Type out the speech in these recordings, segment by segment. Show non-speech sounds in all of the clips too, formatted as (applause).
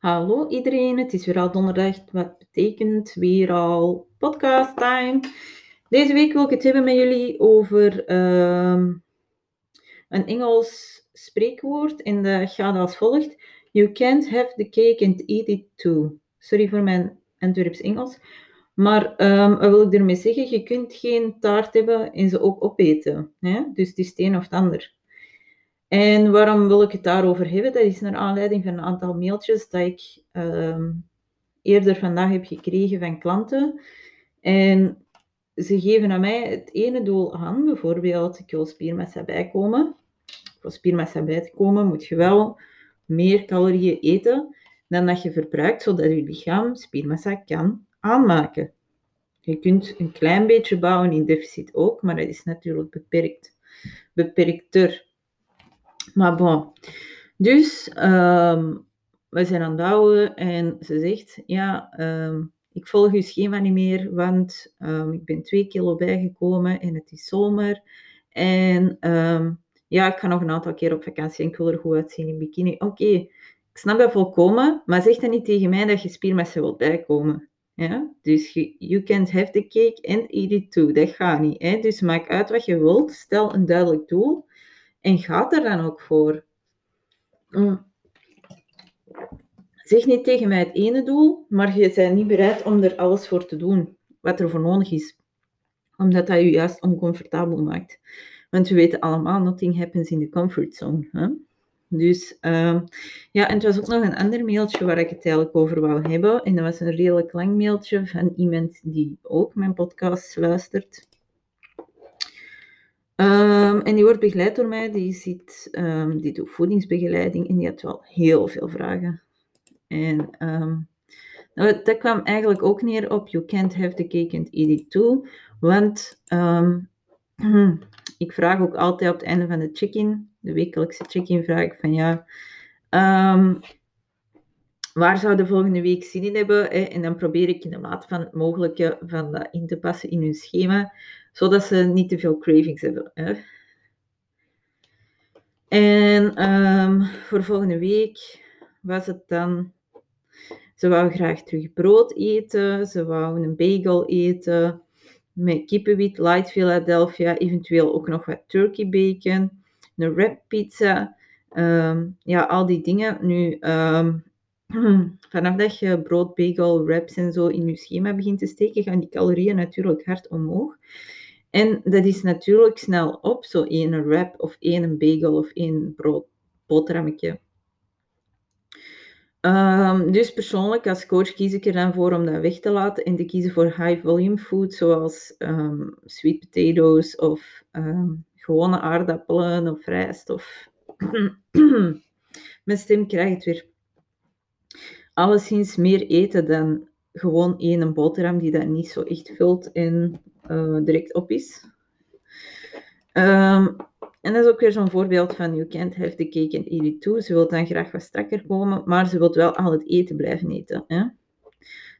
Hallo iedereen, het is weer al donderdag, wat betekent weer al podcast time. Deze week wil ik het hebben met jullie over ehm, een Engels spreekwoord en dat gaat als volgt. You can't have the cake and eat it too. Sorry voor mijn Antwerps Engels. Maar um, wat wil ik ermee zeggen? Je kunt geen taart hebben en ze ook opeten. Hè? Dus het is het een of het ander. En waarom wil ik het daarover hebben? Dat is naar aanleiding van een aantal mailtjes dat ik ehm, eerder vandaag heb gekregen van klanten. En ze geven aan mij het ene doel aan, bijvoorbeeld ik wil spiermassa bijkomen. Voor spiermassa bij te komen moet je wel meer calorieën eten dan dat je verbruikt, zodat je lichaam spiermassa kan aanmaken. Je kunt een klein beetje bouwen in deficit ook, maar dat is natuurlijk beperkt. Beperkter. Maar bon. Dus ehm, we zijn aan het bouwen en ze zegt, ja, ehm, ik volg uw schema niet meer, want um, ik ben twee kilo bijgekomen en het is zomer. En ja, ik ga nog een aantal keer op vakantie en ik wil er goed uitzien in bikini. Oké, ik snap dat volkomen, maar zeg dan niet tegen mij dat je spiermassa wilt bijkomen. Ja? Dus you can't have the cake and eat it too. Dat gaat niet. Hè? Dus maak uit wat je wilt, stel een duidelijk doel en gaat er dan ook voor. Mm. Zeg niet tegen mij het ene doel, maar je bent niet bereid om er alles voor te doen wat er voor nodig is. Omdat dat je juist oncomfortabel maakt. Want we weten allemaal, nothing happens in the comfort zone. Hè? Dus uh, ja, en het was ook nog een ander mailtje waar ik het eigenlijk over wou hebben. En dat was een redelijk lang mailtje van iemand die ook mijn podcast luistert. Um, en die wordt begeleid door mij, die, ziet, um, die doet voedingsbegeleiding en die had wel heel veel vragen. En um, nou, dat kwam eigenlijk ook neer op You can't have the cake and eat it too. Want (clears throat) ik vraag ook altijd op het einde van de check-in, de wekelijkse check-in, vraag ik van ja, waar zou de volgende week zin in hebben? Hè? En dan probeer ik in de mate van het mogelijke van dat in te passen in hun schema zodat ze niet te veel cravings hebben. Hè. En um, voor volgende week was het dan. Ze wou graag terug brood eten. Ze wou een bagel eten. Met kippenwit, light Philadelphia. Eventueel ook nog wat turkey bacon. Een wrap pizza. Um, ja, al die dingen. Nu, um, (clears throat) vanaf dat je brood, bagel, wraps en zo in je schema begint te steken, gaan die calorieën natuurlijk hard omhoog. En dat is natuurlijk snel op, zo één wrap of één bagel of één brood, boterhammetje. Um, dus persoonlijk als coach kies ik er dan voor om dat weg te laten en te kiezen voor high volume food, zoals um, sweet potatoes of um, gewone aardappelen of rijst. Of (clears throat) Mijn stem krijgt weer. Alleszins meer eten dan gewoon één boterham die dat niet zo echt vult en uh, direct op is. Um, en dat is ook weer zo'n voorbeeld van you can't have the cake and eat too. Ze wil dan graag wat strakker komen, maar ze wil wel al het eten blijven eten. Hè?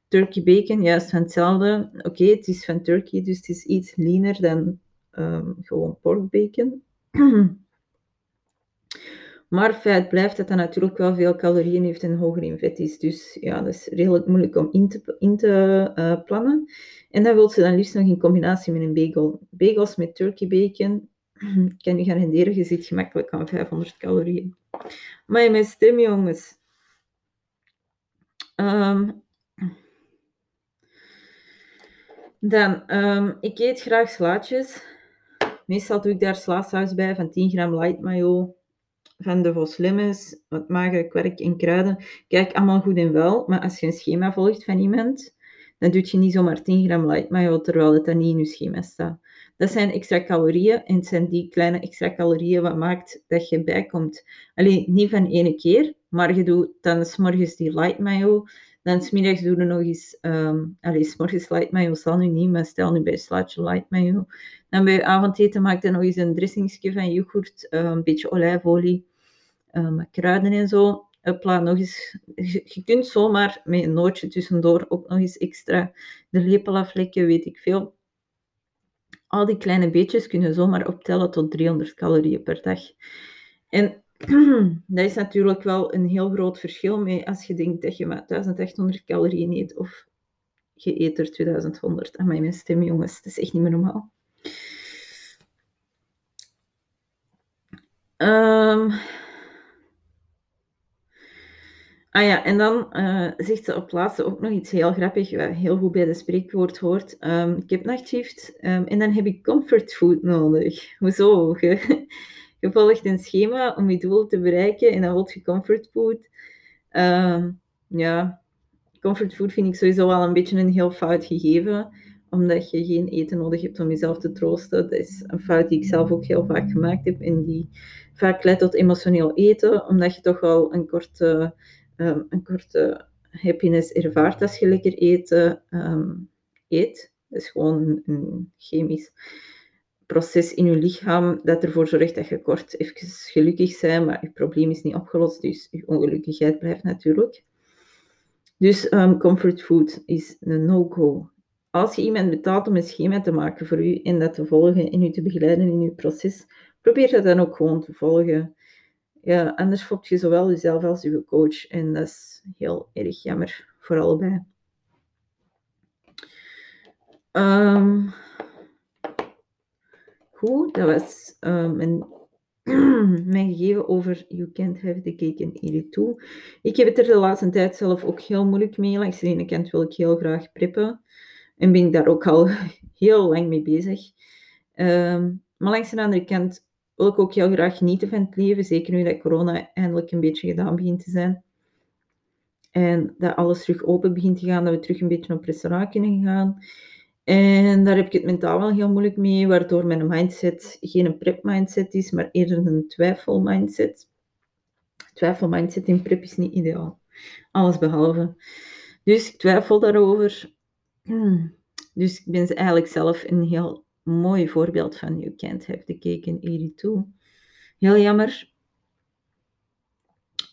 Turkey bacon, juist van hetzelfde. Oké, het is van turkey, dus het is iets leaner dan um, gewoon pork bacon. (clears throat) Maar feit blijft dat dat natuurlijk wel veel calorieën heeft en hoger in vet is. Dus ja, dat is redelijk moeilijk om in te, in te uh, plannen. En dat wil ze dan liefst nog in combinatie met een bagel. Bagels met turkey bacon, (clears throat) kan je garanderen, je zit gemakkelijk aan 500 calorieën. Maar mijn stem, jongens. Um, dan, um, ik eet graag slaatjes. Meestal doe ik daar slaasaus bij van 10 gram light mayo, van de Vos Lemons, wat magere kwerk en kruiden. Kijk, allemaal goed en wel, maar als je een schema volgt van iemand, dan doe je niet zomaar 10 gram light mayo, terwijl het dan niet in je schema staat. Dat zijn extra calorieën en het zijn die kleine extra calorieën wat maakt dat je bijkomt. Alleen niet van ene keer, maar je doet dan s'morgens die light mayo, dan smiddags doe je nog eens, um, allee, s'morgens light mayo zal nu niet, maar stel nu bij slaatje light mayo. Dan bij avondeten maak je nog eens een dressingsje van yoghurt, uh, een beetje olijfolie, um, kruiden en zo. Hopla, nog eens, je kunt zomaar met een nootje tussendoor ook nog eens extra de lepel aflekken, weet ik veel. Al die kleine beetjes kunnen zomaar optellen tot 300 calorieën per dag. En (clears throat) dat is natuurlijk wel een heel groot verschil mee als je denkt dat je met 1800 calorieën eet of je eet er 2100. En mijn stem, jongens, dat is echt niet meer normaal. Um, ah ja, en dan uh, zegt ze op laatste ook nog iets heel grappig, wat heel goed bij de spreekwoord hoort. Um, ik heb nachtshift um, en dan heb ik comfort food nodig. Hoezo? (laughs) Je, volgt een schema om je doel te bereiken en dan wil je comfort food. ja, comfort food vind ik sowieso wel een beetje een heel fout gegeven omdat je geen eten nodig hebt om jezelf te troosten. Dat is een fout die ik zelf ook heel vaak gemaakt heb en die vaak leidt tot emotioneel eten, omdat je toch wel een korte, um, een korte happiness ervaart als je lekker eten um, eet. Dat is gewoon een, chemisch proces in je lichaam dat ervoor zorgt dat je kort even gelukkig bent, maar je probleem is niet opgelost, dus je ongelukkigheid blijft natuurlijk. Dus um, comfort food is een no-go als je iemand betaalt om een schema te maken voor u en dat te volgen en u te begeleiden in uw proces, probeer dat dan ook gewoon te volgen. Ja, anders fopt je zowel jezelf als uw coach en dat is heel erg jammer voor allebei. Um, goed, dat was um, (clears throat) mijn, gegeven over You Can't Have the Cake and Eat It Too. Ik heb het er de laatste tijd zelf ook heel moeilijk mee. Langs de ene kant wil ik heel graag prippen. En ben ik daar ook al (laughs) heel lang mee bezig. Um, maar langs de andere kant wil ik ook heel graag genieten van het leven. Zeker nu dat corona eindelijk een beetje gedaan begint te zijn. En dat alles terug open begint te gaan. Dat we terug een beetje op restaurant kunnen gaan. En daar heb ik het mentaal wel heel moeilijk mee. Waardoor mijn mindset geen een prep mindset is, maar eerder een twijfel mindset. Twijfel mindset in prep is niet ideaal. Alles behalve. Dus ik twijfel daarover. (clears throat) Dus ik ben eigenlijk zelf een heel mooi voorbeeld van You Can't Have the Cake It Too. Heel jammer.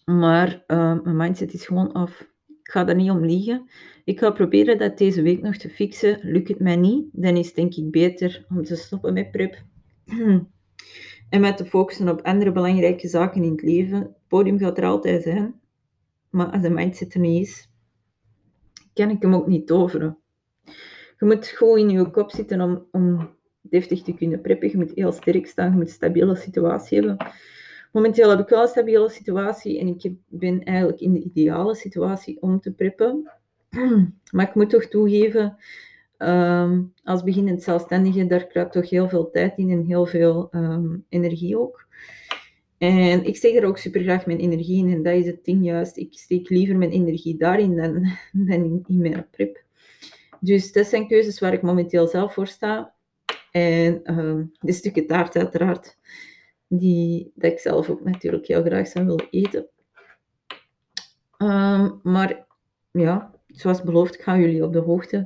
Maar uh, mijn mindset is gewoon af. Ik ga daar niet om liegen. Ik ga proberen dat deze week nog te fixen. Lukt het mij niet, dan is het denk ik beter om te stoppen met prep. (clears throat) en met te focussen op andere belangrijke zaken in het leven. Het podium gaat er altijd zijn. Maar als de mindset er niet is, kan ik hem ook niet toveren je moet gewoon in je kop zitten om, om deftig te kunnen preppen. Je moet heel sterk staan, je moet een stabiele situatie hebben. Momenteel heb ik wel een stabiele situatie en ik ben eigenlijk in de ideale situatie om te preppen. (clears throat) Maar ik moet toch toegeven, um, als beginnend zelfstandige, daar kruipt toch heel veel tijd in en heel veel um, energie ook. En ik steek er ook super graag mijn energie in en dat is het ding juist. Ik steek liever mijn energie daarin dan, (laughs) dan in, in mijn prep. Dus dat zijn keuzes waar ik momenteel zelf voor sta. En um, de stukken taart uiteraard, die dat ik zelf ook natuurlijk heel graag zou willen eten. Ehm, maar ja, zoals beloofd, ik jullie op de hoogte.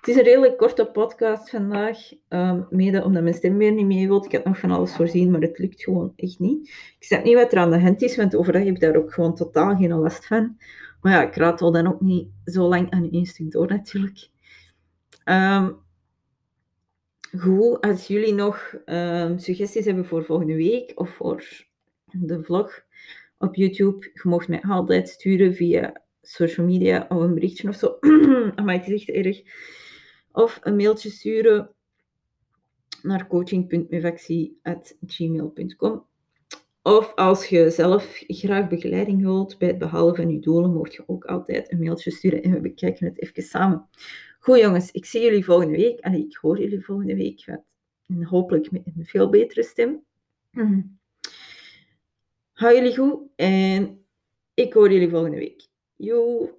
Het is een redelijk korte podcast vandaag, um, mede omdat mijn stem weer niet mee wil. Ik had nog van alles voorzien, maar het lukt gewoon echt niet. Ik snap niet wat er aan de hand is, want overdag heb ik daar ook gewoon totaal geen last van. Maar ja, ik raad wel dan ook niet zo lang aan één stuk door natuurlijk. Um, goed, als jullie nog um, suggesties hebben voor volgende week of voor de vlog op YouTube, je mag mij altijd sturen via social media of een berichtje of zo. (clears throat) maar het is echt erg. Of een mailtje sturen naar coaching.mevactie.gmail.com. Of als je zelf graag begeleiding wilt bij het behalen van je doelen, mocht je ook altijd een mailtje sturen en we bekijken het even samen. Goed jongens, ik zie jullie volgende week. En ik hoor jullie volgende week. En hopelijk met een veel betere stem. Hou jullie goed en ik hoor jullie volgende week. Joe.